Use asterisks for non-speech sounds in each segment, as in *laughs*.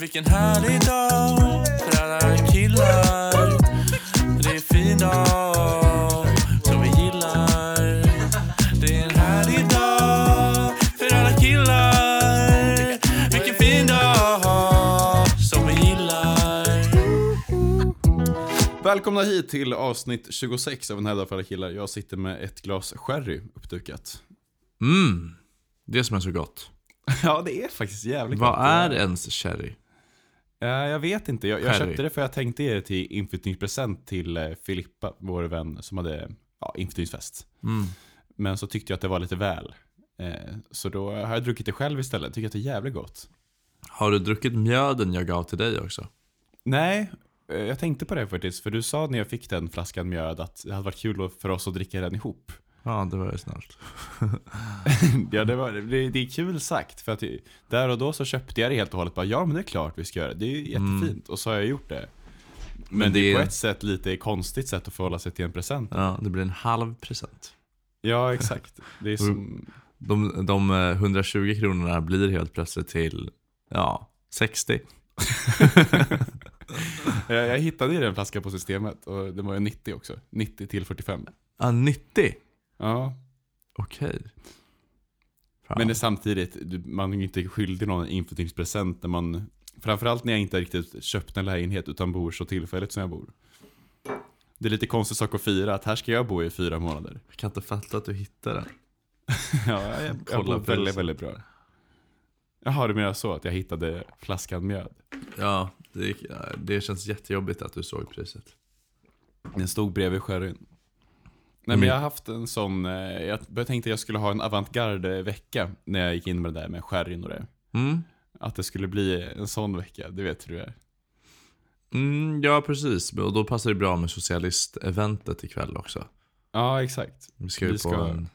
Vilken härlig dag för alla killar Det är en fin dag som vi gillar Det är en härlig dag för alla killar Vilken fin dag som vi gillar Välkomna hit till avsnitt 26 av En härdag för alla killar. Jag sitter med ett glas sherry uppdukat. Mm, det som är så gott. *laughs* Ja, det är faktiskt jävligt Vad gott. är ens sherry? Ja, jag vet inte. Jag, jag köpte det för jag tänkte ge det till inflyttningspresent till eh, Filippa, vår vän som hade ja, inflyttningsfest. Mm. Men så tyckte jag att det var lite väl. Eh, så då har jag druckit det själv istället. Tycker att det är jävligt gott. Har du druckit mjöden jag gav till dig också? Nej, eh, jag tänkte på det faktiskt. För du sa när jag fick den flaskan mjöd att det hade varit kul för oss att dricka den ihop. Ja, det var ju snällt. *laughs* Ja, det, var, det, det är kul sagt. För att där och då så köpte jag det helt och hållet. Bara, ja, men det är klart vi ska göra det. Det är ju jättefint. Och så har jag gjort det. Men, Men det är det på är- ett sätt lite konstigt sätt att förhålla sig till en present. Ja, det blir en halv present. Ja, exakt. Det är *laughs* som... De, de eh, 120 kronorna blir helt plötsligt till, ja, 60. *laughs* jag, jag hittade ju den flaskan på systemet och det var ju 90 också. 90 till 45. Ah, 90? Ja, Okej. Fan. men det är samtidigt, man är inte skyldig någon en inflyttningspresent när man... Framförallt när jag inte riktigt köpt en lägenhet utan bor så tillfälligt som jag bor. Det är lite konstig sak att fira, att här ska jag bo i fyra månader. Jag kan inte fatta att du hittade den. *laughs* Ja, jag, jag Kolla bor väldigt, väldigt bra. Jaha, du menar så att jag hittade flaskan mjöd? Ja, det, det känns jättejobbigt att du såg priset. Den stod bredvid sherryn. Nej Mm. men jag har haft en sån, eh, jag tänkte jag skulle ha en avantgarde-vecka när jag gick in med det där med sherryn och det. Mm. Att det skulle bli en sån vecka, det vet hur det är. Mm, ja, precis. Och då passar det bra med socialist-eventet ikväll också. Ja, exakt. Vi ska ju Vi på ska- en...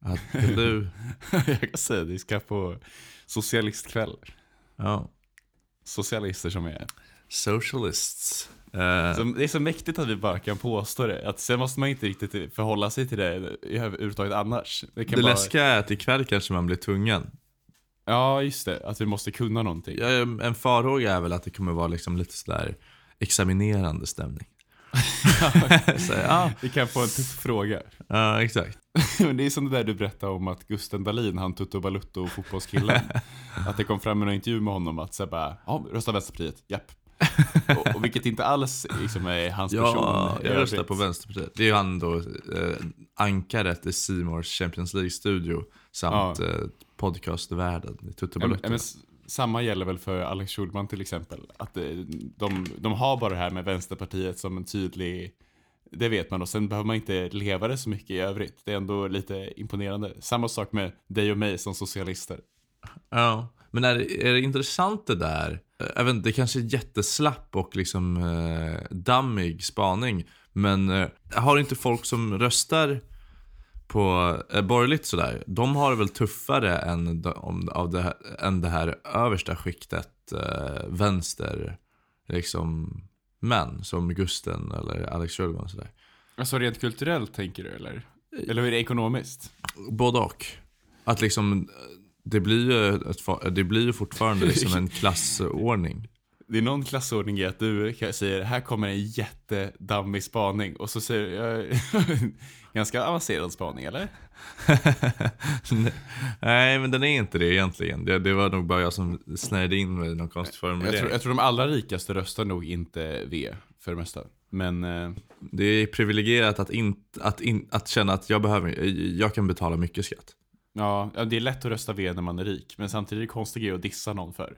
Att du... *laughs* jag kan säga det, vi ska på socialistkväll. Ja. Socialister som är. Socialists. Eh, Så det är så mäktigt att vi bara kan påstå det. Att sen måste man inte riktigt förhålla sig till det överhuvudtaget annars. Det det bara... läskiga är att ikväll kanske man blir tvungen. Ja, just det. Att vi måste kunna någonting. Ja, En farhåga är väl att det kommer vara liksom lite sådär examinerande stämning. *laughs* Så, ja, Vi kan få en tuff fråga. ja, exakt. *laughs* Men det är som det där du berättade om att Gusten Dahlin, han Tutto Balutto fotbollskillen. *laughs* att det kom fram en intervju med honom att säga bara, ja, rösta Vänsterpartiet, japp. Och, och vilket inte alls liksom, är hans person. Ja, jag röstar på Vänsterpartiet. Det är ju han då, eh, ankaret i Simors Champions League-studio samt Ja. eh, podcastvärlden i Ja, ja, samma gäller väl för Alex Schulman till exempel. Att det, de, de har bara det här med Vänsterpartiet som en tydlig, det vet man och sen behöver man inte leva det så mycket i övrigt. Det är ändå lite imponerande. Samma sak med dig och mig som socialister. Ja, men är, är det intressant det där? Eh, Jag vet inte, det kanske är jätteslapp och liksom eh, dammig spaning. Men eh, har inte folk som röstar på eh, borgerligt sådär, de har det väl tuffare än, de, om, av det, här- än det här översta skiktet eh, vänster, liksom män som Gusten eller Alex Schulman och sådär. Alltså rent kulturellt tänker du eller? Eller hur är det ekonomiskt? Både och. Att liksom, eh, det blir ju, ett, det blir ju fortfarande liksom en *laughs* klassordning. Det är någon klassordning i att du säger här kommer en jättedammig spaning och så säger jag *laughs* ganska avancerad spaning eller? *laughs* Nej, men den är inte det egentligen. Det, det var nog bara jag som snärjde in mig i någon konstig Jag tror, formulering. jag tror de allra rikaste röstar nog inte V för det mesta. Men eh, Det är privilegierat att, in, att, in, att känna att jag, behöver, jag kan betala mycket skatt. Ja, det är lätt att rösta V när man är rik. Men samtidigt är det konstigt grej att dissa någon för.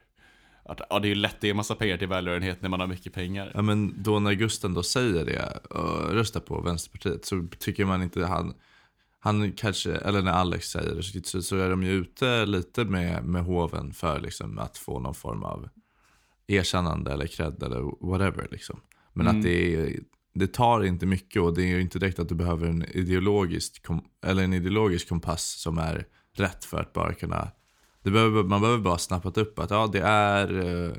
Att, ja, det är ju lätt att ge massa pengar till välgörenhet när man har mycket pengar. Ja, men då när Gusten då säger det, och röstar på Vänsterpartiet, så tycker man inte han, han kanske, eller när Alex säger det, så, så är de ju ute lite med, med hoven för liksom att få någon form av erkännande eller cred eller whatever. Liksom. Men Mm. att det, är, det tar inte mycket och det är ju inte direkt att du behöver en ideologisk, eller en ideologisk kompass som är rätt för att bara kunna det behöver, man behöver bara snappat upp att ja, det är eh,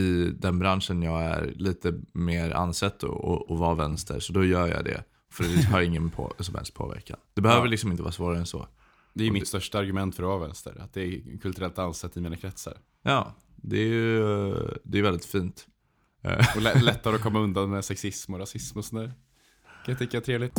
i- den branschen jag är lite mer ansett att vara vänster, så då gör jag det. För det har ingen på, som helst påverkan. Det behöver Ja. liksom inte vara svårare än så. Det är mitt största argument för att vara vänster. Att det är kulturellt ansett i mina kretsar. Ja, Det är ju det är väldigt fint. Eh, Och lä- lättare att komma undan med sexism och rasism och sådär. Kan jag tycka är trevligt.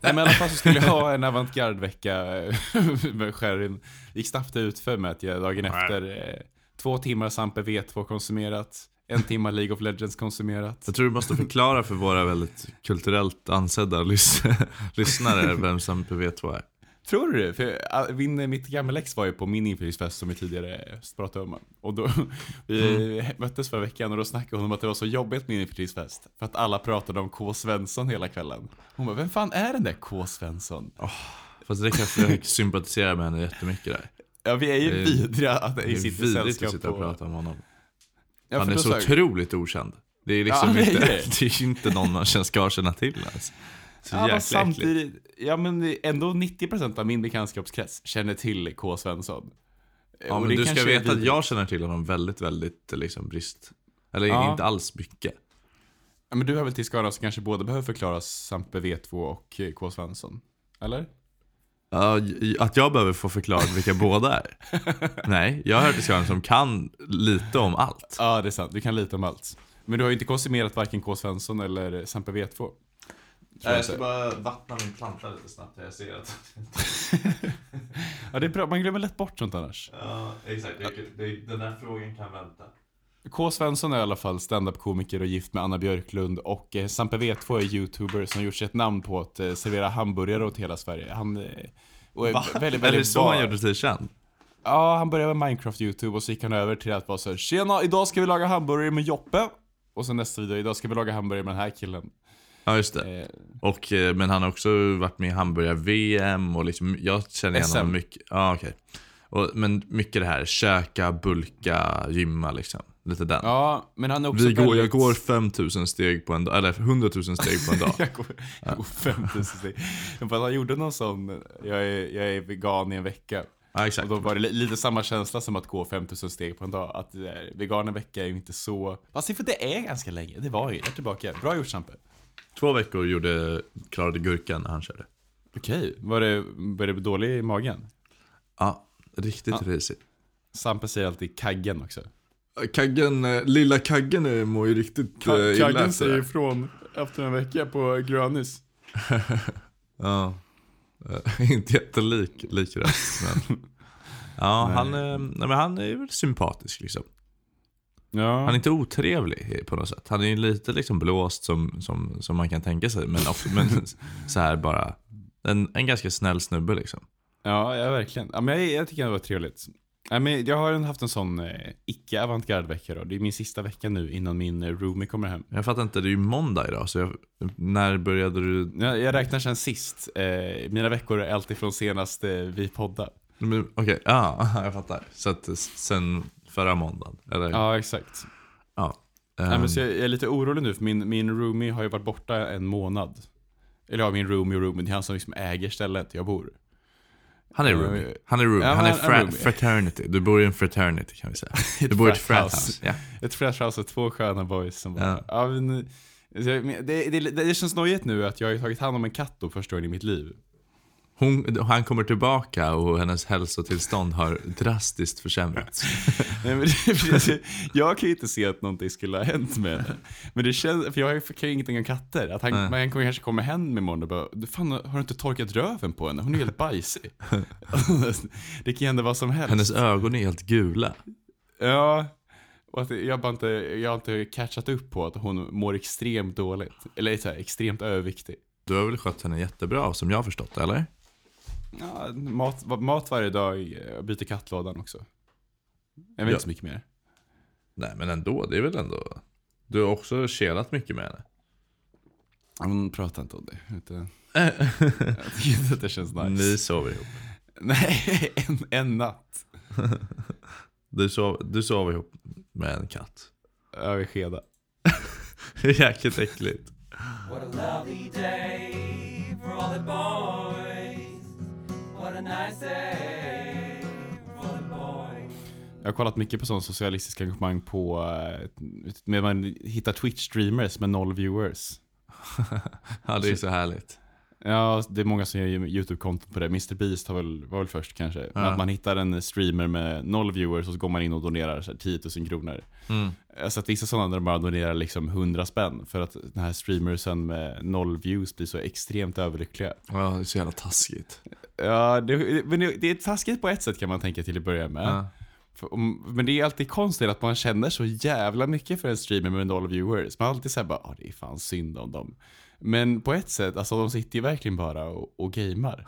Nej men i alla fall så skulle jag ha en avantgarde-vecka *laughs* med Sherin. gick snabbt ut för mig att jag dagen efter eh, två timmar Sampe V2 konsumerat, en timme League of Legends konsumerat. Jag tror du måste förklara för våra väldigt kulturellt ansedda lys- *laughs* lyssnare vem som PV2 är. Tror du det? För äh, min, mitt gamla ex var ju på min inflyttningsfest som vi tidigare pratade om. Och då, *laughs* vi möttes förra veckan och då snackade hon om att det var så jobbigt med inflyttningsfest. För att alla pratade om K. Svensson hela kvällen. Hon bara, vem fan är den där K. Svensson? Fast det kan jag sympatisera med henne jättemycket där. Ja, vi är ju Det är- vidriga att Det i är sitt vidrigt sällskap att sitta och prata om honom. Ja, Han är så jag- otroligt okänd. Det är liksom Ja, det är inte, det. *laughs* det är inte någon man ska känna till ens. Så Ja, jäkla äckligt. samtidigt, ja men ändå 90% av min bekantskapskrets känner till K. Svensson. Ja, men du ska veta att jag känner till honom väldigt, väldigt liksom brist. Eller Ja. inte alls mycket. Ja, men du har väl till skada som kanske både behöver förklaras Sampe V2 och eh, K. Svensson? Eller? J- att jag behöver få förklarat vilka *laughs* båda är. Nej, jag har hört till skaran som kan lite om allt. Ja, det är sant. Du kan lite om allt. Men du har ju inte konsumerat varken K. Svensson eller Sampe V2. Tror jag inte. bara vattna min planta lite snabbt. Jag ser att... *laughs* Ja, det är bra. Man glömmer lätt bort sånt annars. Ja, exakt. Den här frågan kan vänta. K. Svensson är i alla fall standup-komiker och gift med Anna Björklund och eh, Sampe V2 är youtuber som gjort sig ett namn på att eh, servera hamburgare åt hela Sverige. Han eh, och är Va? väldigt, Är det väldigt så han gjorde sig känd? Ja, han började med Minecraft-youtube och så gick han över till att vara så här, Tjena, idag ska vi laga hamburgare med Joppe. Och sen nästa video, idag ska vi laga hamburgare med den här killen. Ja, just det. Eh, Och, eh, men han har också varit med i hamburgar-VM och liksom, jag känner igen SM. honom mycket. Ja, okej. Och, men mycket det här, käka, bulka, gymma liksom. Lite den. ja, men han är också Vi går, väldigt... Jag går 5000 steg på en dag, eller 100 000 steg på en dag. *laughs* jag går, jag går 5000 steg. Han gjorde någon sån, jag är, jag är vegan i en vecka. Ja, Och exakt. då var det li- lite samma känsla som att gå 5000 steg på en dag. Att eh, vegan en vecka är ju inte så... Fast för det är ganska länge. Det var ju, jag är tillbaka. Bra gjort Sampe. Två veckor gjorde, klarade gurkan när han körde. Okej, var det, var det dålig i magen? Ja, riktigt Ja. risigt. Sampe säger alltid kaggen också. Kaggen, eh, lilla Kaggen mår ju riktigt eh, illa det här. ifrån efter en vecka på Grönis. *laughs* Ja. Eh, *laughs* inte jättelik lik röst, men... *laughs* Ja, Nej. han, nej, men han är väl sympatisk liksom. Ja. Han är inte otrevlig på något sätt. Han är ju lite liksom blåst som, som, som man kan tänka sig. Men, också, men *laughs* så här bara, en, en ganska snäll snubbe liksom. Ja, ja verkligen. Ja, men jag, jag tycker det var trevligt. Ja, men jag har haft en sån eh, icke avantgarde vecka då. Det är min sista vecka nu innan min eh, roomie kommer hem. Jag fattar inte, det är ju måndag idag. Så jag, när började du? Jag, jag räknar sen sist. Eh, mina veckor är alltid från senast eh, vi poddade. Men, Okej, ja, *laughs* jag fattar. Så att sen förra måndagen? Eller? Ja, exakt. ja. Nej, Ehm, men så jag, är lite orolig nu för min, min roomie har ju varit borta en månad. Eller ja, min roomie och roomie, det är han som liksom äger stället jag bor. han är roomie. Han är roomie. ja, han är han är fra- roomie. fraternity. Du bor i en fraternity kan vi säga. *laughs* Du bor i ett frat frat house. house. Ja. Ett fresh house och två sköna boys som bara, Ja. ja. men, det, det, det, det känns nojigt nu att jag har tagit hand om en katt då första gången i mitt liv. Hon, han kommer tillbaka och hennes hälsotillstånd har drastiskt försämrats. *laughs* Nej, men det, jag kan ju inte se att någonting skulle ha hänt med henne. Men det känns, för jag kan ju ingenting om katter. Att han, Nej. man kommer kanske komma hem imorgon och bara, "Du, fan har du inte torkat röven på henne? Hon är helt bajsig. *laughs* det kan ju hända vad som helst. Hennes ögon är helt gula. Ja, och att jag, bara inte, jag har inte catchat upp på att hon mår extremt dåligt. Eller så här, extremt överviktig. Du har väl skött henne jättebra som jag har förstått eller? Ja, mat, mat varje dag, byter kattlådan också. Jag vet Ja. inte så mycket mer. Nej men ändå, det är väl ändå... Du har också kelat mycket med henne. Hon pratar inte om det. Utan, jag tycker inte att *laughs* *laughs* det känns nice. Ni sover ihop. *laughs* Nej, en, en natt. Du, sov, du sover ihop med en katt. Jag är skeda. Jäkligt äckligt. What a lovely day for all the boys. Jag har kollat mycket på sån socialistisk engagemang på, eh, med man hittar Twitch-streamers med noll viewers. *laughs* Ja det är så härligt. Ja, det är många som gör YouTube-konton på det. Mr Beast har väl, var väl först kanske. Men Ja. Att man hittar en streamer med noll viewers och så går man in och donerar så här 10 000 kronor. Mm. Jag har sett vissa sådana där de bara donerar liksom 100 spänn för att den här streamersen med noll views blir så extremt överlyckliga. Ja, det är så jävla taskigt. Ja, det, men det, det är taskigt på ett sätt kan man tänka till att börja med. Ja. Men det är alltid konstigt att man känner så jävla mycket för en streamer med noll viewers. Man alltid säger bara, ah, det är fan synd om dem. Men på ett sätt, alltså de sitter ju verkligen bara och, och gamer.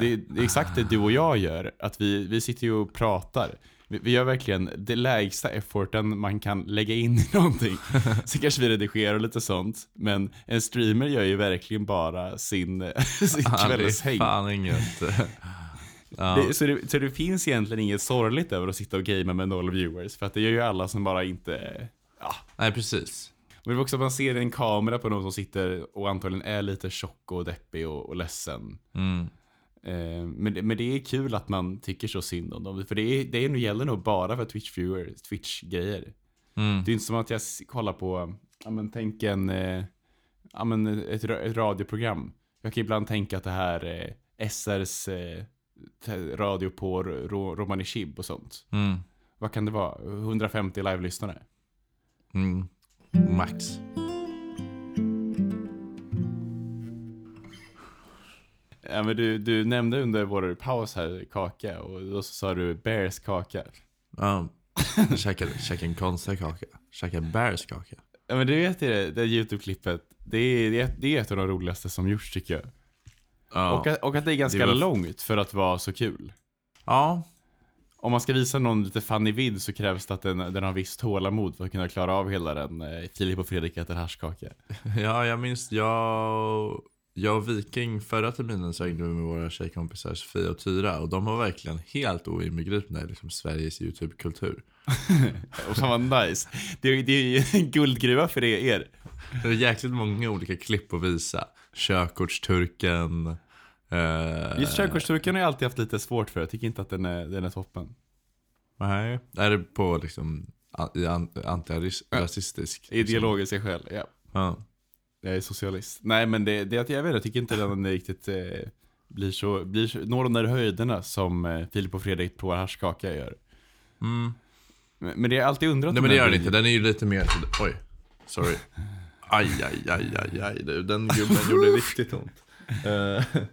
Det, är- det *laughs* är exakt det du och jag gör, att vi, vi sitter ju och pratar. Vi, vi gör verkligen det lägsta efforten man kan lägga in i någonting. *laughs* Sen kanske vi redigerar och lite sånt, men en streamer gör ju verkligen bara sin, *laughs* sin kvällshäng. fan inget. Ja. Det, så, det, så det finns egentligen inget sorgligt över att sitta och gamea med noll viewers, för att det gör ju alla som bara inte... Ja. Nej, precis. Men det är också att man ser en kamera på någon som sitter och antagligen är lite tjock och deppig och, och ledsen. Mm. Eh, men, men det är kul att man tycker så synd om dem, för det, är, det är, gäller nog bara för Twitch-viewers, Twitch-grejer. Mm. Det är inte som att jag kollar på, ja men tänk en, eh, ja men ett, ett radioprogram. Jag kan ibland tänka att det här är SRs eh, radio på Ro- Romani Chib och sånt. Mm. Vad kan det vara? 150 live-lyssnare? Mm. Max. Ja men du, du nämnde under vår paus här kaka och då så sa du Bears kaka. Ja. Käkade en konstig kaka. Käkade Bears kaka. Ja men du vet ju det, det YouTube-klippet, det är, det, är, det är ett av de roligaste som gjorts tycker jag. Ja. Och, att, och att det är ganska Det var- långt för att vara så kul. ja. Om man ska visa någon lite funny vid så krävs det att den, den har visst tålamod för att kunna klara av hela den. eh, Filip och Fredrik äter haschkaka. *laughs* Ja, jag minns jag, jag och Viking förra terminen så hängde vi med våra tjejkompisar Sofia och Tyra och de var verkligen helt oinbegripna i liksom Sveriges YouTube-kultur. *laughs* Och fan vad nice. Det, är- det är ju en guldgruva för er. Det är jäkligt många olika klipp att visa. Körkortsturken. Eh, Just körkortsturken har jag alltid haft lite svårt för. Jag tycker inte att den är, den är toppen. Nej. Är det på liksom an- i an- antirasistisk? liksom? Ideologiska skäl, ja. Ja. Jag är socialist. Nej men det, det är att jag vet jag tycker inte den riktigt eh, blir så, blir så, når de där höjderna som eh, Filip och Fredrik provar haschkaka gör. Mm. Men, men det är alltid undrat Nej men det gör den inte, den är ju lite mer... Oj, sorry. *laughs* Aj, aj, aj, aj, aj. du, Den gubben *laughs* gjorde riktigt ont. *laughs*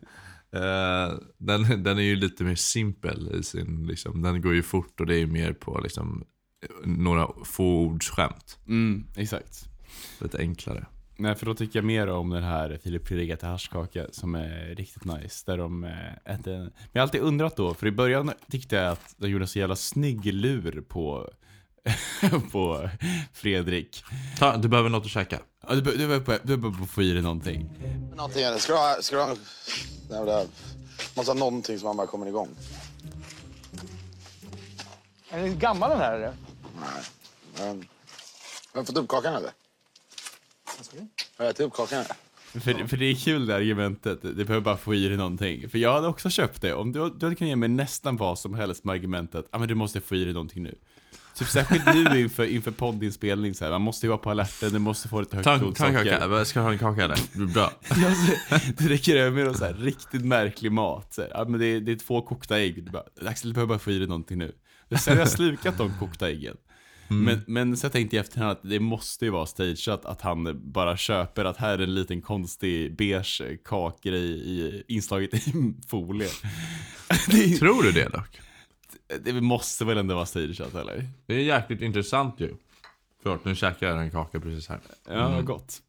Eh, den, *laughs* den är ju lite mer simpel i sin, liksom, den går ju fort och det är mer på liksom, några få ords skämt. Mm, exakt. Lite enklare. Nej, för då tycker jag mer om den här Filip Fredrik äter haschkaka som är riktigt nice. Där de eh, äter... Men jag har alltid undrat då, för i början tyckte jag att de gjorde en så jävla snygg lur på, *laughs* på Fredrik. Ta, du behöver något att käka. Ja, Du, du, behöver- du behöver få i dig någonting. Någonting, eller ska du ha, ska du ha, nej, det här, måste ha någonting som man bara kommer igång. Är den gammal den här eller? Nej, men, har du fått upp kakan eller? Har jag ätit upp kakan eller? För, för det är kul det argumentet, du behöver bara få i dig någonting. För jag hade också köpt det, om du, du hade kunnat ge mig nästan vad som helst med argumentet, ja ah, men du måste få i dig någonting nu. Typ särskilt nu inför, inför poddinspelning så här, man måste ju vara på alerten, du måste få lite högt Ta, en- ta en blodsocker. ska du ha en kaka blir Bra. *laughs* Det räcker över med så här riktigt märklig mat. Så här, ja, men det, är, det är två kokta ägg. Du bara, Axel, du behöver bara få i dig någonting nu. Sen har jag slukat de kokta äggen. Men, men så jag tänkte i efterhand att det måste ju vara stageat att han bara köper att här är en liten konstig beige kakgrej i, inslaget i folie. *laughs* Tror du det dock? Det måste väl ändå vara stageat eller? Det är jäkligt intressant ju. Förlåt, nu käkar jag en kaka precis här. Ja, gott.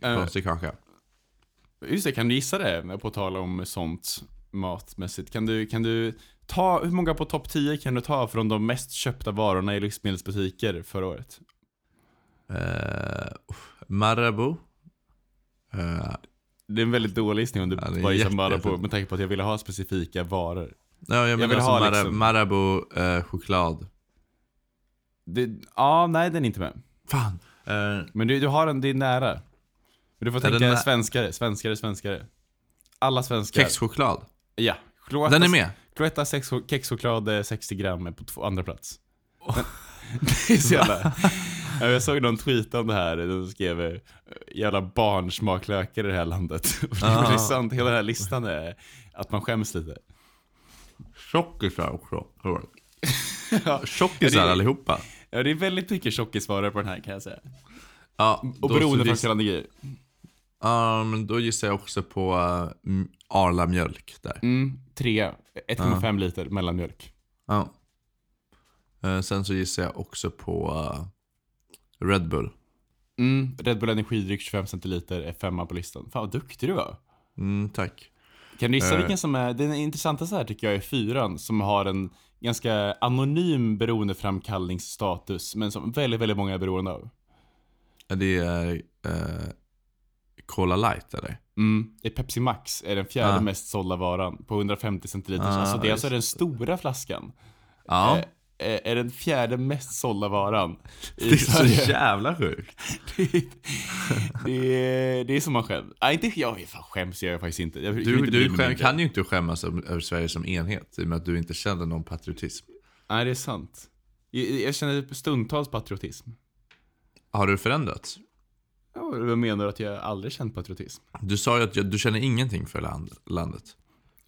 Konstig kaka. Just det, kan du gissa det? På tal om sånt matmässigt. Kan du, kan du ta, hur många på topp 10 kan du ta från de mest köpta varorna i livsmedelsbutiker förra året? Uh, Marabou. Eh, Det är en väldigt dålig gissning om du Ja, bara gissar jätte- med tanke på att jag ville ha specifika varor. Ja, jag menar vill alltså ha Mara, liksom- Marabou eh, choklad. Det, ja, nej den är inte med. Fan. Eh, Men du, du har en, det är nära. Men du får tänka den nä- svenskare, svenskare, svenskare. Alla svenskar. kexchoklad. Ja. Cloetta, Den är med. Cloetta sex, kexchoklad eh, 60 gram är på två, andra plats. Men- *laughs* det är så jävla... *laughs* Ja, Jag såg någon tweet om det här, de skrev eh, jävla barnsmaklökar i det här landet. Och *laughs* det Ah. är sant, hela den här listan är att man skäms lite. Tjockisar också. *laughs* Ja, Tjockisar Ja, det- allihopa. Ja, det är väldigt mycket tjockisvaror på den här kan jag säga. Ja, Och beroendeframkallande grejer. Ja, men då gissar jag också på uh, Arla mjölk där. Mm, tre. 1,5 liter mellanmjölk. Ja. Eh, sen så gissar jag också på eh, Red Bull. Mm, Red Bull energidryck 25 centiliter är femma på listan. Fan vad duktig du var. Mm, tack. Kan du gissa Eh. vilken som är, den intressantaste här tycker jag är fyran som har en ganska anonym beroendeframkallningsstatus men som väldigt, väldigt många är beroende av. Det är eh, Cola Light eller? Mm, det är Pepsi Max är den fjärde Ah. mest sålda varan på 150 centiliter. Ah, alltså det är alltså den stora flaskan. Ja. Eh, är- är den fjärde mest sålda varan i det är så Sverige. jävla sjukt. *laughs* det, det, är, det är som man skäms. Nej, inte jag. Fan, skäms jag faktiskt inte. Jag, Du, inte du skäm, kan ju inte skämmas över Sverige som enhet i och med att du inte känner någon patriotism. Nej, det är sant. Jag, jag känner stundtals patriotism. Har du förändrats? Ja, vad menar du att jag aldrig känt patriotism? Du sa ju att du känner ingenting för land, landet.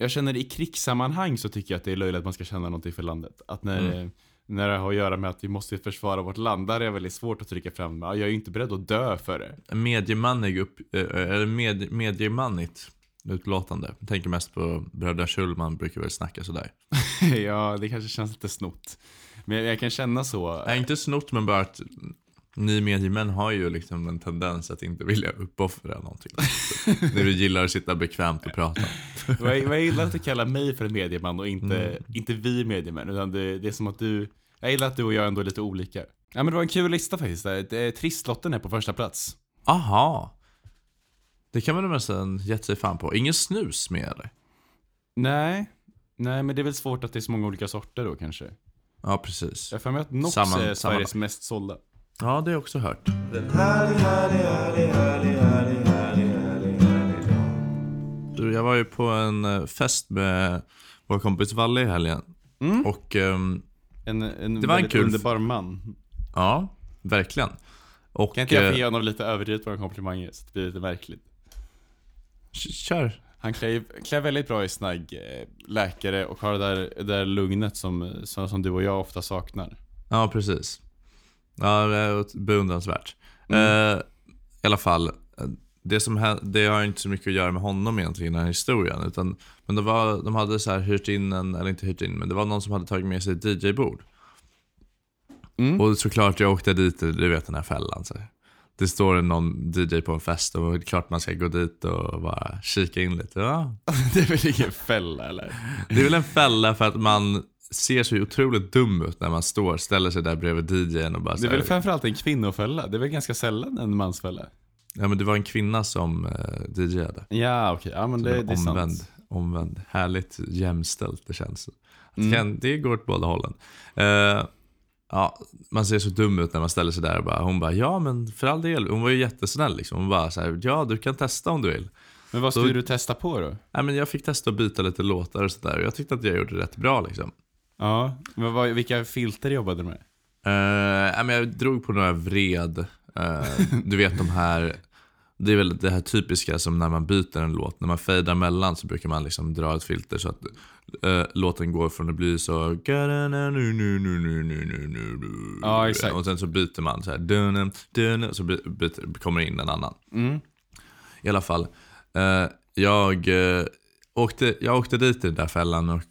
Jag känner i krigssammanhang så tycker jag att det är löjligt att man ska känna någonting för landet. Att när, Mm. när det har att göra med att vi måste försvara vårt land, där är det väldigt svårt att trycka fram. Ja, Jag är ju inte beredd att dö för det. Mediemannig upp, eh, eller med, mediemannigt utlåtande. Jag tänker mest på bröderna Schulman brukar väl snacka sådär. *laughs* ja, det kanske känns lite snott. Men jag, jag kan känna så. Nej, inte snott men bara att ni mediemän har ju liksom en tendens att inte vilja uppoffra någonting. *laughs* När du gillar att sitta bekvämt och prata. *laughs* Vad jag, gillar att du kallar mig för en medieman och inte, Mm. inte vi mediemän. Utan det, det är som att du, jag gillar att du och jag ändå är lite olika. Ja men det var en kul lista faktiskt. Det är, Tristlotten är på första plats. Aha. Det kan man väl nästan gett sig fan på. Ingen snus med eller? Nej, nej men det är väl svårt att det är så många olika sorter då kanske. Ja, precis. Jag har för mig att Nox Samma- är Sveriges mest sålda. Ja, det har jag också hört. Du, jag var ju på en eh, fest med vår kompis Valle i helgen. Mm. Och ehm, En, en Det var en kul- underbar man. ja, verkligen. Och, Kan inte jag eh, få ge honom lite överdrivet på komplimanger så det blir lite märkligt. Kör. Han klär, klär väldigt bra i snagg, eh, läkare och har det där, det där lugnet som, som, som du och jag ofta saknar. Ja, precis. Ja, det är beundransvärt. Mm. Eh, I alla fall, det, som det har inte så mycket att göra med honom egentligen, den här historien. Utan, men det var, de hade så här hyrt in en, eller inte hyrt in, men det var någon som hade tagit med sig ett DJ-bord. Mm. Och såklart jag åkte dit, du vet den här fällan. Så. Det står någon DJ på en fest och det är klart man ska gå dit och bara kika in lite. Ja. *laughs* det är väl ingen fälla eller? Det är väl en fälla för att man ser så otroligt dum ut när man står, ställer sig där bredvid DJn och bara Det är här, väl framförallt en kvinnofälla? Det är väl ganska sällan en mansfälla? Ja men det var en kvinna som uh, DJade. Ja okej, ja men det, var det är omvänd, sant. omvänd. Härligt jämställt det känns. Det, Mm. kan, det går åt båda hållen. Eh, ja, man ser så dum ut när man ställer sig där och bara, hon bara ja men för all del. Hon var ju jättesnäll liksom. Hon bara så här, ja du kan testa om du vill. Men vad skulle du testa på då? Nej, men jag fick testa att byta lite låtar och sådär. Jag tyckte att jag gjorde det rätt bra liksom. Ja, men vad, vilka filter jobbade du med? Uh, men jag drog på några vred. Eh, du vet de här, det är väl det här typiska som när man byter en låt. När man fejdar mellan så brukar man liksom dra ett filter så att eh, låten går från att bli så Ja, exakt. Och sen så byter man så här dun, dun, så by- byter, kommer in en annan. Mm. I alla fall. eh, jag, åkte, jag åkte dit i den där fällan och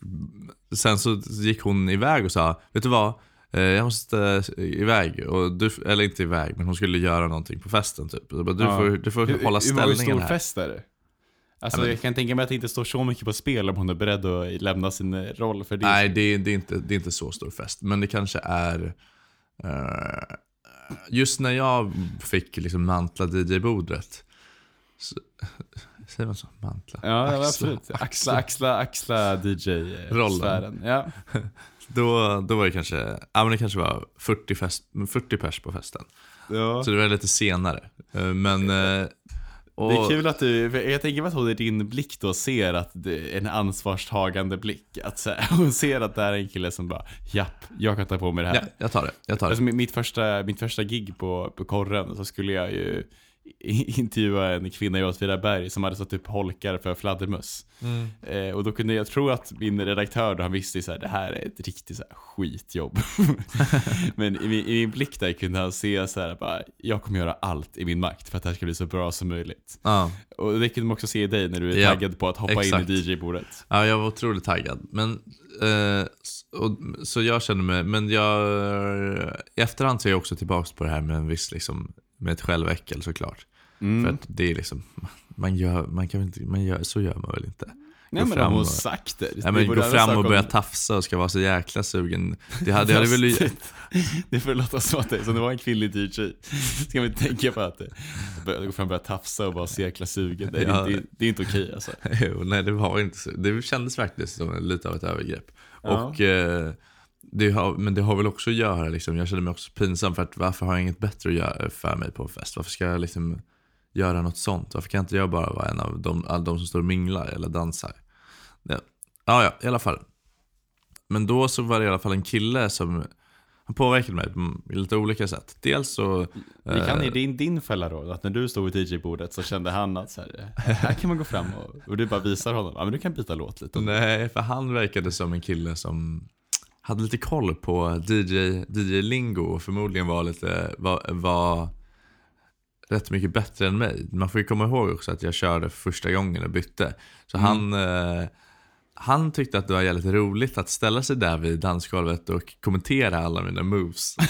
sen så gick hon iväg och sa, vet du vad? Eh, Jag måste eh, iväg, och du, eller inte iväg, men hon skulle göra någonting på festen typ. Jag bara, du, Ja. får, du får Hur, hålla hur var det ställningen stor här. fest är det? Alltså Ja, men- jag kan tänka mig att det inte står så mycket på spel om hon är beredd att lämna sin eh, roll för det. Nej, det, är- det, är inte, det är inte så stor fest. Men det kanske är... eh, just när jag fick liksom mantla DJ-bordet. Så, säger man så? Mantla? Ja, Axla. absolut. Axla, axla, axla DJ-sfären. Ja. *laughs* Då, då var det kanske, ja men det kanske var 40, fest, 40 pers på festen. Ja. Så det var lite senare. Eh, Men, eh, Och, Det är kul att du, jag tänker att hon i din blick då ser att det en ansvarstagande blick. Att så *laughs* hon ser att det här är en kille som bara, japp, jag kan ta på mig det här. Ja, jag tar det. Jag tar det. Alltså, mitt- första, mitt första gig på, på korren så skulle jag ju intervjua en kvinna i Åtvidaberg som hade satt upp holkar för fladdermöss. Mm. Eh, och då kunde jag tro att min redaktör då, han visste så här, det här är ett riktigt så här, skitjobb. *laughs* Men i min, i min blick där kunde han se så här, bara, jag kommer göra allt i min makt för att det här ska bli så bra som möjligt. Ja. Och det kunde man också se i dig när du är Ja, taggad på att hoppa exakt. in i DJ-bordet. Ja, jag var otroligt taggad. Men, s- och, så jag kände mig, men jag, i efterhand ser jag också tillbaka på det här med en viss, liksom, med ett själväckel såklart. Mm. För att det är liksom, man gör, man kan inte, man gör, så gör man väl inte. Nej Gå men fram och- sagt det. Det men gå fram och börja tafsa och ska vara så jäkla sugen. Det hade, det hade väl, Det får låta som att det, som det var en kvinnlig DJ. Ska vi tänka på att det, börja gå fram och börja tafsa och vara så jäkla sugen. Det, är Ja. inte- det är inte okej alltså. Jo, nej det var inte så. Det kändes faktiskt som lite av ett övergrepp. Ja. Och, eh, det har, men det har väl också att göra, liksom, jag kände mig också pinsam för att varför har jag inget bättre att göra för mig på en fest? Varför ska jag liksom göra något sånt? Varför kan inte jag bara vara en av de, alla de som står och minglar eller dansar? Ja. ja, ja, i alla fall. Men då så var det i alla fall en kille som han påverkade mig på lite olika sätt. Dels så... Vi kan eh, i din, din fälla då, att när du stod vid DJ-bordet så kände han att så här, här kan man gå fram och, och du bara visar honom, ja men du kan byta låt lite. Nej, för han verkade som en kille som hade lite koll på DJ, DJ-lingo och förmodligen var lite, var, var rätt mycket bättre än mig. Man får ju komma ihåg också att jag körde för första gången och bytte. Så han, eh, han tyckte att det var jävligt roligt att ställa sig där vid dansgolvet och kommentera alla mina moves. *laughs*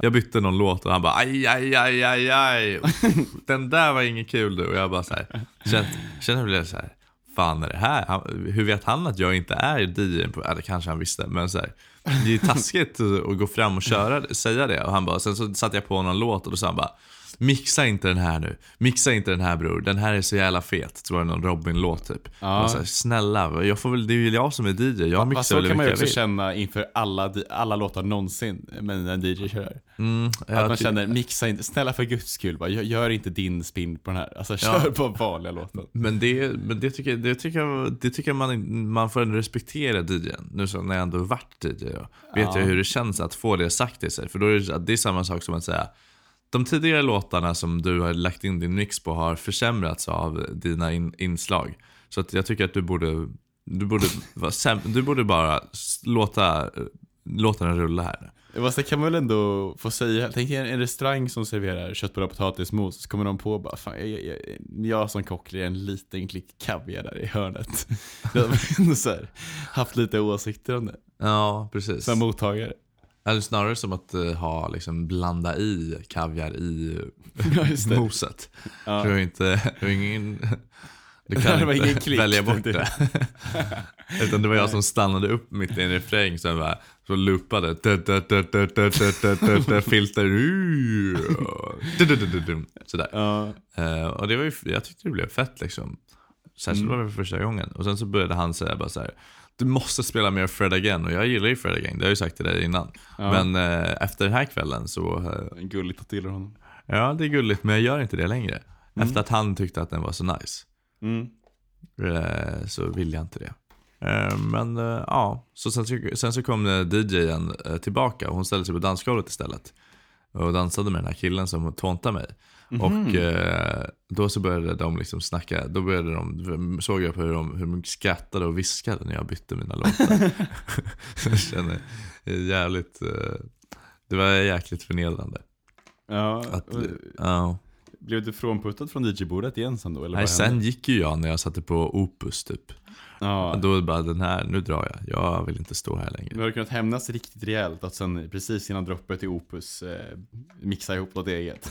jag bytte någon låt och han bara aj, aj, aj, aj, aj. *laughs* Den där var inget kul du. Och jag bara så här, kände, kände blev så här, fan är det här? Han, hur vet han att jag inte är DJ? På, eller kanske han visste, men så här, det är ju taskigt att gå fram och köra, säga det. Och han bara, sen så satte jag på någon låt och då sa han bara Mixa inte den här nu. Mixa inte den här bror. Den här är så jävla fet. Så var det någon Robin-låt typ. Ja. Så här, Snälla, jag får väl, det är väl jag som är DJ. Jag mixar så väl hur kan man ju jag också vill. känna inför alla, alla låtar någonsin, men en DJ kör. Mm, Att jag man känner, mixa inte, snälla för guds skull, bara, gör, inte din spin på den här. Alltså kör på vanliga låten. Men det, men det tycker, det tycker, jag, det tycker jag man, man får ändå respektera DJn. Nu så när jag ändå varit DJ då, vet Ja. jag hur det känns att få det sagt till sig. För då är det, det är samma sak som att säga de tidigare låtarna som du har lagt in din mix på har försämrats av dina in, inslag. Så att jag tycker att du borde, du borde, *laughs* du borde bara låta, låta den rulla här. Fast det kan man väl ändå få säga. Tänk dig en, en restaurang som serverar köttbullar och potatismos, så kommer de på bara, fan, jag, jag, jag som kock är en liten klick kaviar där i hörnet. *laughs* De har ändå så här, haft lite åsikter om det, Ja, precis. som mottagare. Eller snarare som att eh, ha, liksom, blanda i kaviar i *laughs* ja, moset. Ja. *laughs* *laughs* Du, inte, du, ingen, du kan det inte klick, välja bort det. Utan det var jag som stannade upp mitt i en refräng som bara, så loopade. Filter. Sådär. Ja. Uh, och det var ju, jag tyckte det blev fett liksom. Särskilt mm. var det för första gången. Och sen så började han säga bara så här, du måste spela mer Fred Again. Och jag gillar ju Fred Again, det har jag ju sagt till dig innan. Ja. Men eh, efter den här kvällen så, eh, gulligt att du gillar honom. ja det är gulligt men jag gör inte det längre. Efter att han tyckte att den var så nice. Mm. Eh, så vill jag inte det. Eh, Men eh, ja, så sen, så- sen så kom eh, DJen eh, tillbaka och hon ställde sig på dansgolvet istället. Och dansade med den här killen som tåntade mig. Och eh, då så började de liksom snacka, då började de, såg jag på hur de, hur de skrattade och viskade när jag bytte mina låtar. *laughs* jag känner eh, jävligt, eh, det var jäkligt förnedrande. Ja, Att, och- ja. blev du frånputtad från DJ-bordet igen sen då? Eller Nej, sen gick ju jag när jag satte på Opus typ. Ja. Då bara den här, nu drar jag. Jag vill inte stå här längre. Du hade kunnat hämnas riktigt rejält att sen precis innan droppet i Opus eh, mixa ihop något eget.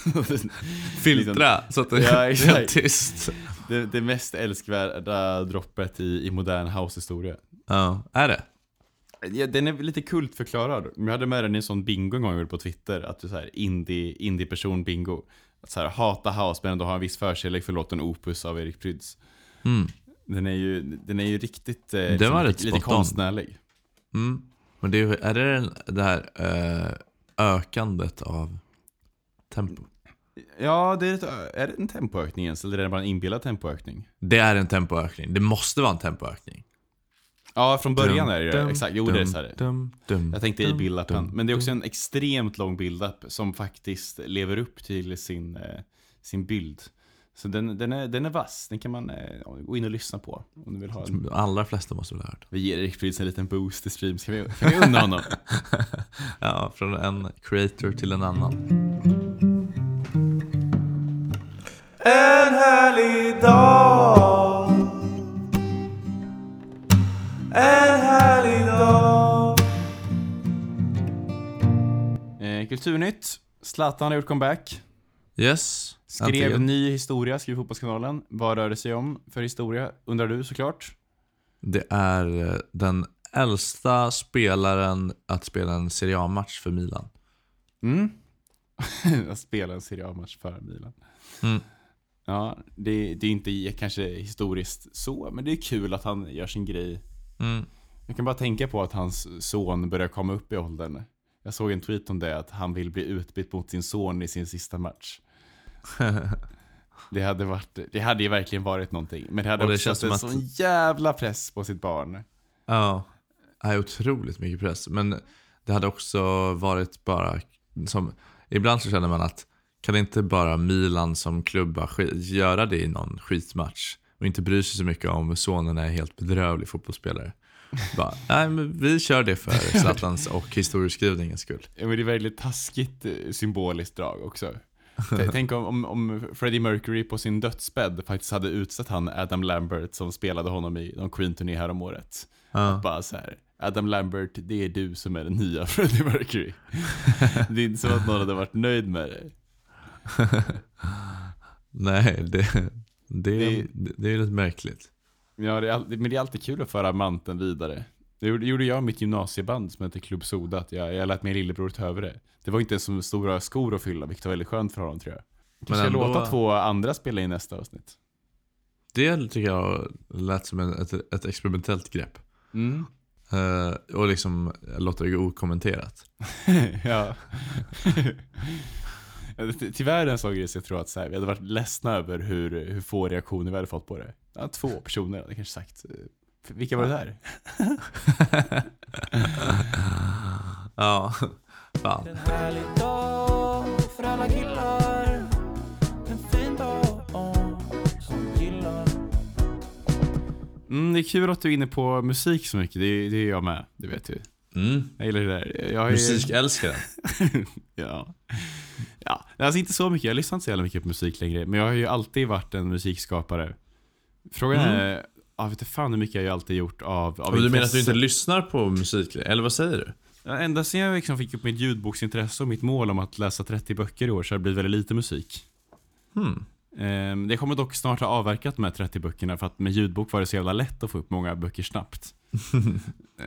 *laughs* Filtra så att det Ja, *laughs* är helt tyst. det, det mest älskvärda droppet i, i modern househistoria. Ja, är det? Ja, den är lite kultförklarad. Jag hade med den i en sån bingo en gång på Twitter. Att du så här indie, indie-person bingo. Att så här, hata house men ändå ha en viss förkärlek för låten Opus av Erik Prydz. Mm. Den är ju, den är ju riktigt eh, liksom, var lite, lite konstnärlig. Mm. Men det är, är det det här eh, ökandet av tempo? Ja, det är, ett, är det en tempoökning ens, eller är det bara en inbillad tempoökning? Det är en tempoökning. Det måste vara en tempoökning. Ja, från början är det Dum, exakt. Jo, det är dum, så här. dum, dum, Jag tänkte i dum, build-upen. dum, Men det är också en extremt lång build-up som faktiskt lever upp till sin, eh, sin bild. Så den, den, är, den är vass. Den kan man eh, gå in och lyssna på om du vill ha en. De allra flesta måste väl ha hört. Vi ger Erik Fridz en liten boost i stream. Kan vi, kan vi unna honom? *laughs* Ja, från en creator till en annan. En härlig dag En härlig dag eh, Kulturnytt. Zlatan har gjort comeback. Yes. Skrev äntligen. ny historia, skrev Fotbollskanalen. Vad rör det sig om för historia, undrar du såklart. Det är eh, den äldsta spelaren att spela en Serie A-match för Milan. Mm. *laughs* Att spela en Serie A-match för Milan. Mm. Ja, det, det är inte kanske historiskt så, men det är kul att han gör sin grej. Mm. Jag kan bara tänka på att hans son börjar komma upp i åldern. Jag såg en tweet om det, att han vill bli utbytt mot sin son i sin sista match. Det hade, varit, det hade ju verkligen varit någonting. Men det hade Och det också känns satt en som sån jävla press på sitt barn. Ja, är otroligt mycket press. Men det hade också varit bara som, ibland så känner man att kan inte bara Milan som klubba göra det i någon skitmatch och inte bry sig så mycket om sonen är helt bedrövlig fotbollsspelare. Bara, *laughs* nej men vi kör det för *laughs* Zlatans och historieskrivningens skull. Ja, men det är väldigt taskigt eh, symboliskt drag också. Tänk om, om, om Freddie Mercury på sin dödsbädd faktiskt hade utsett han Adam Lambert som spelade honom i någon Queen-turné häromåret. Ja. Bara så här. Adam Lambert, det är du som är den nya *laughs* Freddie Mercury. det är inte så att någon hade varit nöjd med det. *laughs* Nej, det, det, Det- det, är lite märkligt. Ja, det är, men det är alltid kul att föra manteln vidare. Det gjorde, jag mitt gymnasieband som hette Klubb Soda, att jag, jag lät min lillebror ta över det. Det var inte ens som stora skor att fylla, vilket var väldigt skönt för honom tror jag. Kanske ändå- låta två andra spela in nästa avsnitt. Det tycker jag lät som en, ett, ett experimentellt grepp. Mm. Eh, och liksom låta det gå okommenterat. *laughs* ja. Tyvärr en sån grej så jag tror att så här, vi hade varit ledsna över hur, hur få reaktioner vi hade fått på det. Ja, två personer hade kanske sagt. Vilka var det där? *laughs* Ja, fan. En härlig dag för alla killar En fin dag som gillar Mm, det är kul att du är inne på musik så mycket, det, det är jag med, det vet du. Mm. Jag gillar det där. Jag är, Musikälskaren. *laughs* ja. ja, alltså inte så mycket, jag lyssnar inte så jävla mycket på musik längre, men jag har ju alltid varit en musikskapare. Frågan Mm. Jag vet inte fan hur mycket jag alltid gjort av, av du menar att du inte lyssnar på musik? Eller vad säger du? Ja, Ända sedan jag liksom fick upp mitt ljudboksintresse och mitt mål om att läsa 30 böcker i år så har det blivit väldigt lite musik. Hmm. Ehm, Jag kommer dock snart ha avverkat de här 30 böckerna för att med ljudbok var det så jävla lätt att få upp många böcker snabbt.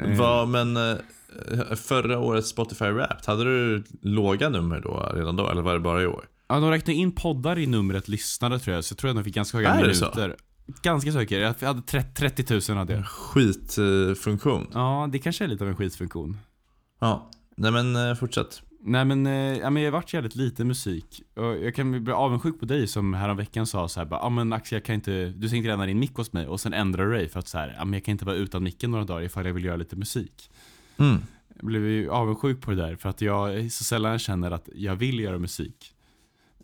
*laughs* Vad, men eh, förra årets Spotify Wrapped, hade du låga nummer då redan då? Eller var det bara i år? Ja, de räknar in poddar i numret lyssnare tror jag, så jag tror att de fick ganska höga Är det så? Ganska säker. Jag hade 30, 30 000 hade jag. Skitfunktion. Ja, det kanske är lite av en skitfunktion. Ja. Nej men eh, fortsätt. Nej men, eh, ja, men jag har varit jävligt lite musik. Och jag kan bli avundsjuk på dig som häromveckan sa så här bara, ja men Axel jag kan inte, du tänkte lämna din mick hos mig och sen ändrar du dig för att så här, ja men jag kan inte vara utan micken några dagar ifall jag vill göra lite musik. Mm. Jag blev ju avundsjuk på det där för att jag så sällan känner att jag vill göra musik.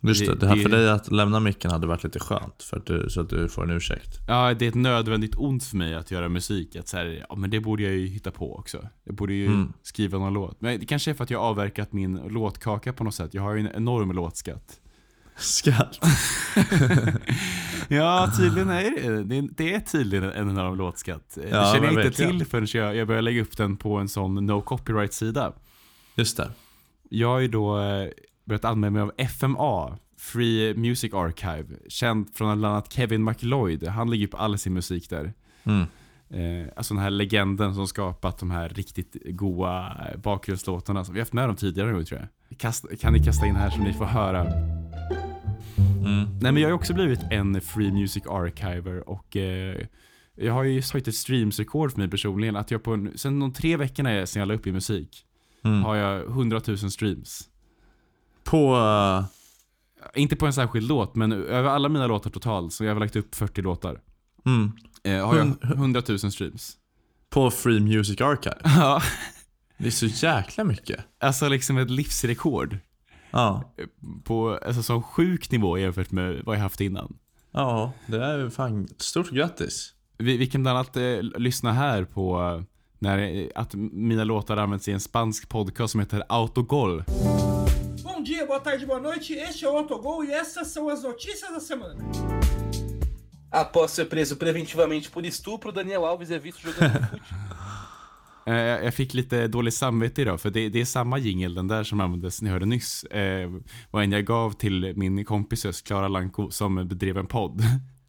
Just det, Det- det här det- för dig att lämna micken hade varit lite skönt. För att du, så att du får en ursäkt. Ja, det är ett nödvändigt ont för mig att göra musik. Att så här, ja men det borde jag ju hitta på också. Jag borde ju Mm. skriva någon låt. Men det kanske är för att jag avverkat min låtkaka på något sätt. Jag har ju en enorm låtskatt. Skatt. *laughs* Ja, tydligen är det det. Det är tydligen en enorm låtskatt. det Ja, känner men jag inte till förrän jag, jag börjar lägga upp den på en sån no copyright-sida. Just det. Jag ju då eh, börjat använda mig av FMA, Free Music Archive. Känd från bland annat Kevin McLeod. Han lägger upp all sin musik där. Mm. Eh, alltså den här legenden som skapat de här riktigt goa bakgrundslåtarna. Som vi har haft med dem tidigare nu tror jag. Kast, kan ni kasta in här så ni får höra. Mm. Nej men jag har också blivit en Free Music Archiver och eh, jag har ju satt ett streamsrekord för mig personligen. Att jag på en, sen de tre veckorna sen jag la upp i musik Mm. har jag 100 000 streams. På... eh, Inte på en särskild låt, men över alla mina låtar totalt, så jag har lagt upp 40 låtar. Mm. Eh, har jag 100 000 streams. På Free Music Archive. Ja. Det är så jäkla mycket. Alltså liksom ett livsrekord. Ja. På alltså, sån sjuk nivå jämfört med vad jag haft innan. Ja, det är fan stort grattis. Vi, vi kan bland annat eh, lyssna här på eh, när, eh, att mina låtar används i en spansk podcast som heter Autogol. Bom dia, boa tarde, boa noite. Este é o Autogol e essas são as notícias da semana. Após ser preso preventivamente por estupro, Daniel Alves är visto jogando *laughs* fute. Eh, jag jag fick lite dåligt samvete idag för det, det är samma jingel den där som användes ni hörde nyss. Eh, och en jag gav till min kompis just, Klara Lanko som bedrev en podd.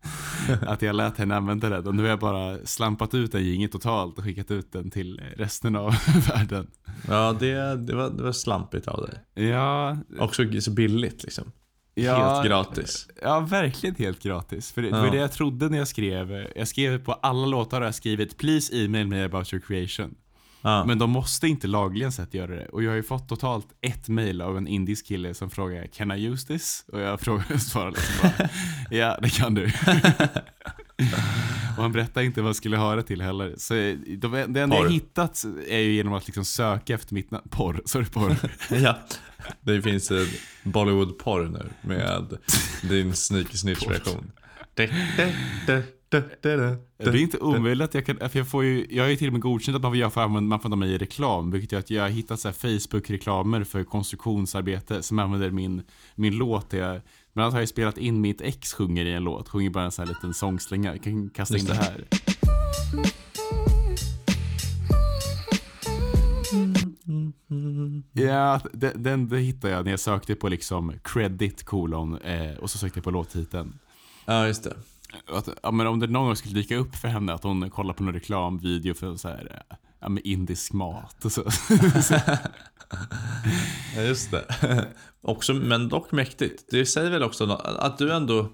*laughs* att jag lät henne använda den och nu har jag bara slampat ut den jingeln totalt och skickat ut den till resten av *laughs* världen. Ja, det, det, var, det var slampigt av dig. Ja, Också så billigt liksom. ja Helt gratis. Ja, verkligen helt gratis. För det, det Ja. var det jag trodde när jag skrev. Jag skrev på alla låtar har jag skrivit “Please email me about your creation”. Ja. Men de måste inte lagligen sett göra det. Och jag har ju fått totalt ett mail av en indisk kille som frågar “Can I use this?” Och jag frågar, *laughs* svarar liksom bara *laughs* “Ja, det kan du”. *laughs* och han berättade inte vad jag skulle ha det till heller. Så de, det enda jag hittat är ju genom att liksom söka efter mitt namn. Porr, sorry porr. ja. Det finns en Bollywood-porr nu med din sneaky Det är inte omöjligt att jag kan, för jag får ju, jag har ju till och med godkänt att man får, jag får använda, man får använda mig i reklam, vilket gör att jag har hittat så här Facebook-reklamer för konstruktionsarbete som använder min, min låt. Där jag, bland annat har jag spelat in mitt ex sjunger i en låt, sjunger bara en sån här liten sångslinga. Jag kan kasta in det här. Ja, den, den, det hittade jag när jag sökte på liksom credit kolon eh, och så sökte jag på låttiteln. Ja, just det. Att, ja, men om det någon gång skulle dyka upp för henne att hon kollar på någon reklamvideo för så här, ja, med indisk mat och så. *laughs* Ja, just det. också, men dock mäktigt. Det säger väl också att du ändå,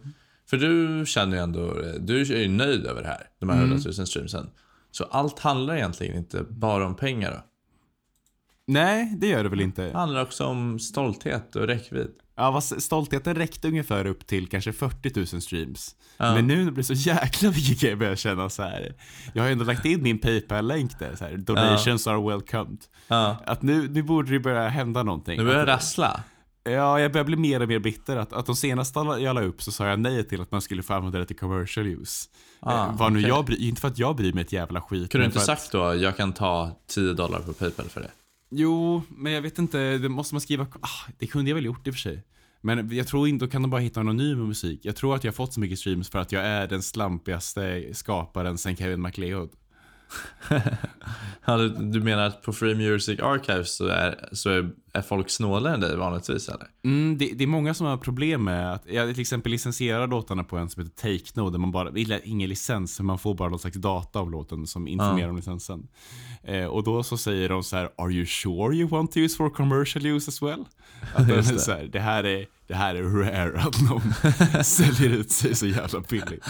för du känner ju ändå, du är ju nöjd över det här, de här 100 000 streamsen. Så allt handlar egentligen inte bara om pengar då. Nej, det gör det väl Det inte. handlar också om stolthet och räckvidd. Ja, vad, stoltheten räckte ungefär upp till kanske 40 000 streams. Ja. Men nu när det blir så jäkla mycket kan jag börja känna så här. Jag har ju ändå lagt in min Paypal-länk där, så här, donations are welcomed. Ja. Att nu, nu borde det börja hända någonting. Nu börjar det rassla. Ja, jag börjar bli mer och mer bitter. Att, att de senaste jag la upp så sa jag nej till att man skulle få använda det till commercial use. Ah, eh, vad nu okej. jag bry, inte för att jag bryr mig ett jävla skit. Kunde du inte för att- sagt då, jag kan ta 10 dollar på Paypal för det? Jo, men jag vet inte, det måste man skriva, ah, det kunde jag väl gjort i och för sig. Men jag tror inte, då kan de bara hitta anonym musik. Jag tror att jag har fått så mycket streams för att jag är den slampigaste skaparen sen Kevin MacLeod. *laughs* Ja, du, du menar att på Free Music Archives så är, så är, är folk snålare än dig vanligtvis eller? Mm, det, det är många som har problem med att, jag till exempel licensierar låtarna på en som heter Take No, där man bara, ingen licens, man får bara någon slags data av låten som informerar om licensen. Eh, och då så säger de så här, Are you sure you want to use for commercial use as well? Att det, så här, det, här är, det här är rare att någon *laughs* säljer ut sig så jävla billigt.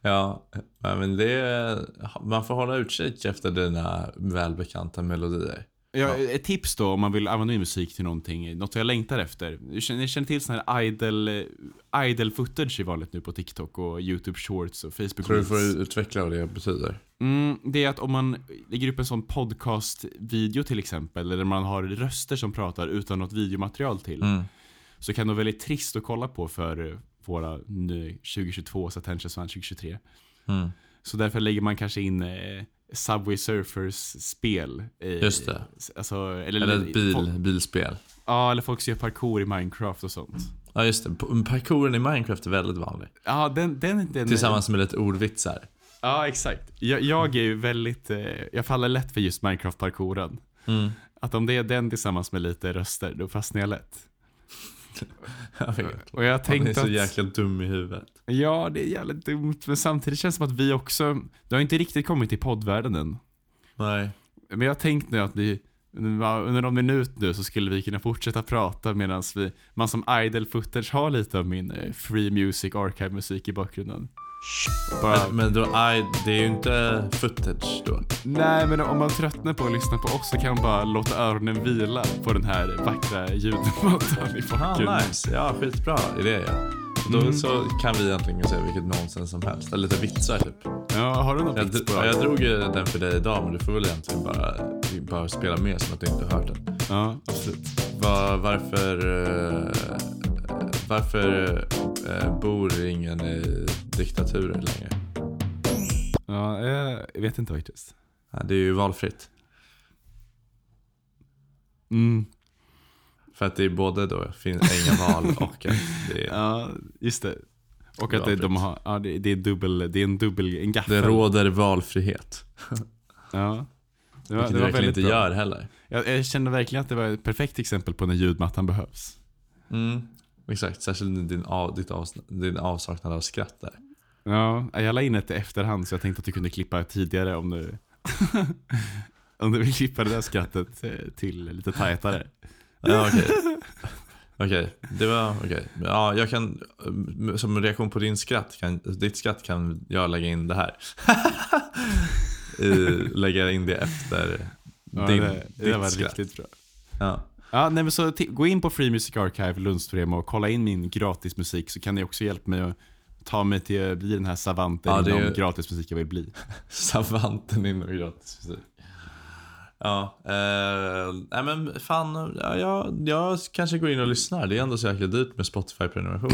Ja, *laughs* ja, men det, man får hålla utkik efter dina välbekanta melodier. Ja, ett tips då om man vill använda min musik till någonting, något jag längtar efter. Ni känner, till sån här idle, idle footage är vanligt nu på TikTok och YouTube shorts och Facebook Tror du får utveckla vad det betyder? Mm, det är att om man lägger upp en sån podcast-video till exempel, eller man har röster som pratar utan något videomaterial till, Mm. så kan det vara väldigt trist att kolla på för eh, våra nu 2022 attention span 2023. Mm. Så därför lägger man kanske in eh, Subway Surfers spel. Eh, Just det. Alltså, eller, Eller ett bil, folk- bilspel. Ja, eller folk som gör parkour i Minecraft och sånt. Ja just det, parkouren i Minecraft är väldigt vanlig. Ja, den, den, den Tillsammans med lite ordvitsar. Ja, exakt. Jag, jag är ju väldigt, eh, jag faller lätt för just Minecraft-parkouren. Mm. Att om det är den tillsammans med lite röster, då fastnar jag lätt. *laughs* Jag vet. Och jag har Han är tänkt så att, jäkla dum i huvudet. Ja det är jävligt dumt, men samtidigt känns det som att vi också, det har inte riktigt kommit till poddvärlden än. Nej. Men jag har tänkt nu att vi, under någon minut nu så skulle vi kunna fortsätta prata medan vi, man som idle footage har lite av min eh, free music archive musik i bakgrunden. Bara, Men, men då, aj, det är ju inte footage då. Nej, men om man tröttnar på att lyssna på oss så kan man bara låta öronen vila på den här vackra ljudmattan i Ah, bakgrunden. nice. Ja, skitbra idé ja. Då Mm. så kan vi egentligen säga vilket nonsens som helst. Eller lite vitsar typ. Ja, har du någon Jag, vits på jag drog ju den för dig idag men du får väl egentligen bara, bara spela med som att du inte har hört den. Ja, absolut. Var, varför eh, varför eh, bor ingen i diktaturer längre? Ja, jag vet inte faktiskt. Ja, det är ju valfritt. Mm. För att det är både då finns inga val *laughs* och att det är, Ja, just det. Och att det, de har, ja, det, det är dubbel, det är en dubbel, en gaffel. det råder valfrihet. Ja. Det var, Vilket det var verkligen inte bra. gör heller. Jag, jag kände verkligen att det var ett perfekt exempel på när ljudmattan behövs. Mm, exakt, särskilt din, av, ditt av, din avsaknad av skratt där. Ja, jag la in ett i efterhand så jag tänkte att du kunde klippa tidigare om du *laughs* Om du vill klippa det där skrattet eh, till lite tajtare. Ja, okej. Okej, det var okej. Ja, jag kan, eh, som reaktion på din skratt, kan, ditt skratt kan jag lägga in det här. I, *laughs* lägga in det efter Ja, din, det, det ditt var skratt. riktigt bra. Ja. Ja, nej, men så gå in på Free Music Archive Lundström och kolla in min gratismusik så kan ni också hjälpa mig att ta mig till att bli den här savanten Ja, det inom ju- gratismusik jag vill bli. *laughs* Savanten inom gratis musik. Ja, eh, nej men fan, ja, jag, jag kanske går in och lyssnar. Det är ändå så jäkla dyrt med Spotify-prenumeration.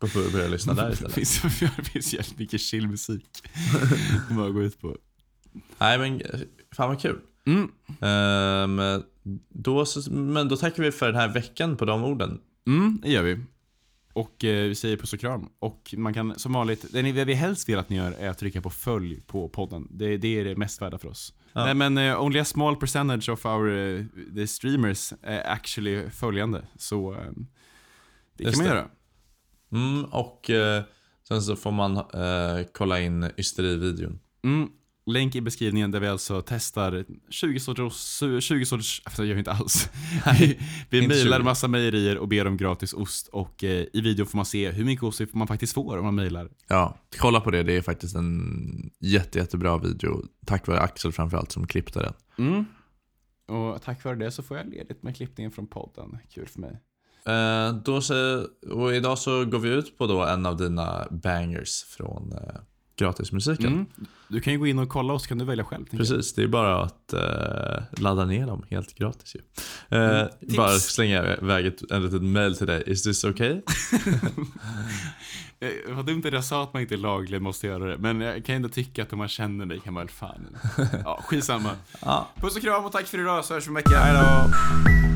*laughs* Börja lyssna där Det istället. *laughs* finns, det finns jävligt mycket chill musik. Bara gå ut på. Nej men, fan vad kul. Mm. Ehm, då, så- men då tackar vi för den här veckan på de orden. Mm, det gör vi. Och eh, vi säger puss och kram. Och man kan som vanligt, det vi helst vill att ni gör är att trycka på följ på podden. Det, det är det mest värda för oss. Ja. Nej men eh, only a small percentage of our eh, the streamers är actually följande. Så eh, det Just kan man det. göra. Mm, och eh, sen så får man eh, kolla in ysterivideon. Mm. Länk i beskrivningen där vi alltså testar 20 sorters, 20 sorters, jag gör inte alls. *laughs* vi vi mejlar 20. massa mejerier och ber om gratis ost och eh, i videon får man se hur mycket ost man faktiskt får om man mejlar. Ja, kolla på det. Det är faktiskt en jätte, jättebra video. Tack vare Axel framförallt som klippte den. Mm. Och tack vare det så får jag ledigt med klippningen från podden. Kul för mig. Eh, då så, och idag så går vi ut på då en av dina bangers från eh, gratismusiken. Mm. Du kan ju gå in och kolla och så kan du välja själv. Precis, det är bara att eh, ladda ner dem helt gratis ju. Eh, Mm, bara slänga iväg ett, en litet mail till dig. Is this okay? *laughs* Eh, Vad dumt att jag sa att man inte lagligen måste göra det. Men jag kan ändå tycka att om man känner dig kan man väl fan. *laughs* Ja, skitsamma. Ja. Puss och kram och tack för idag så hörs vi om en vecka. Hejdå!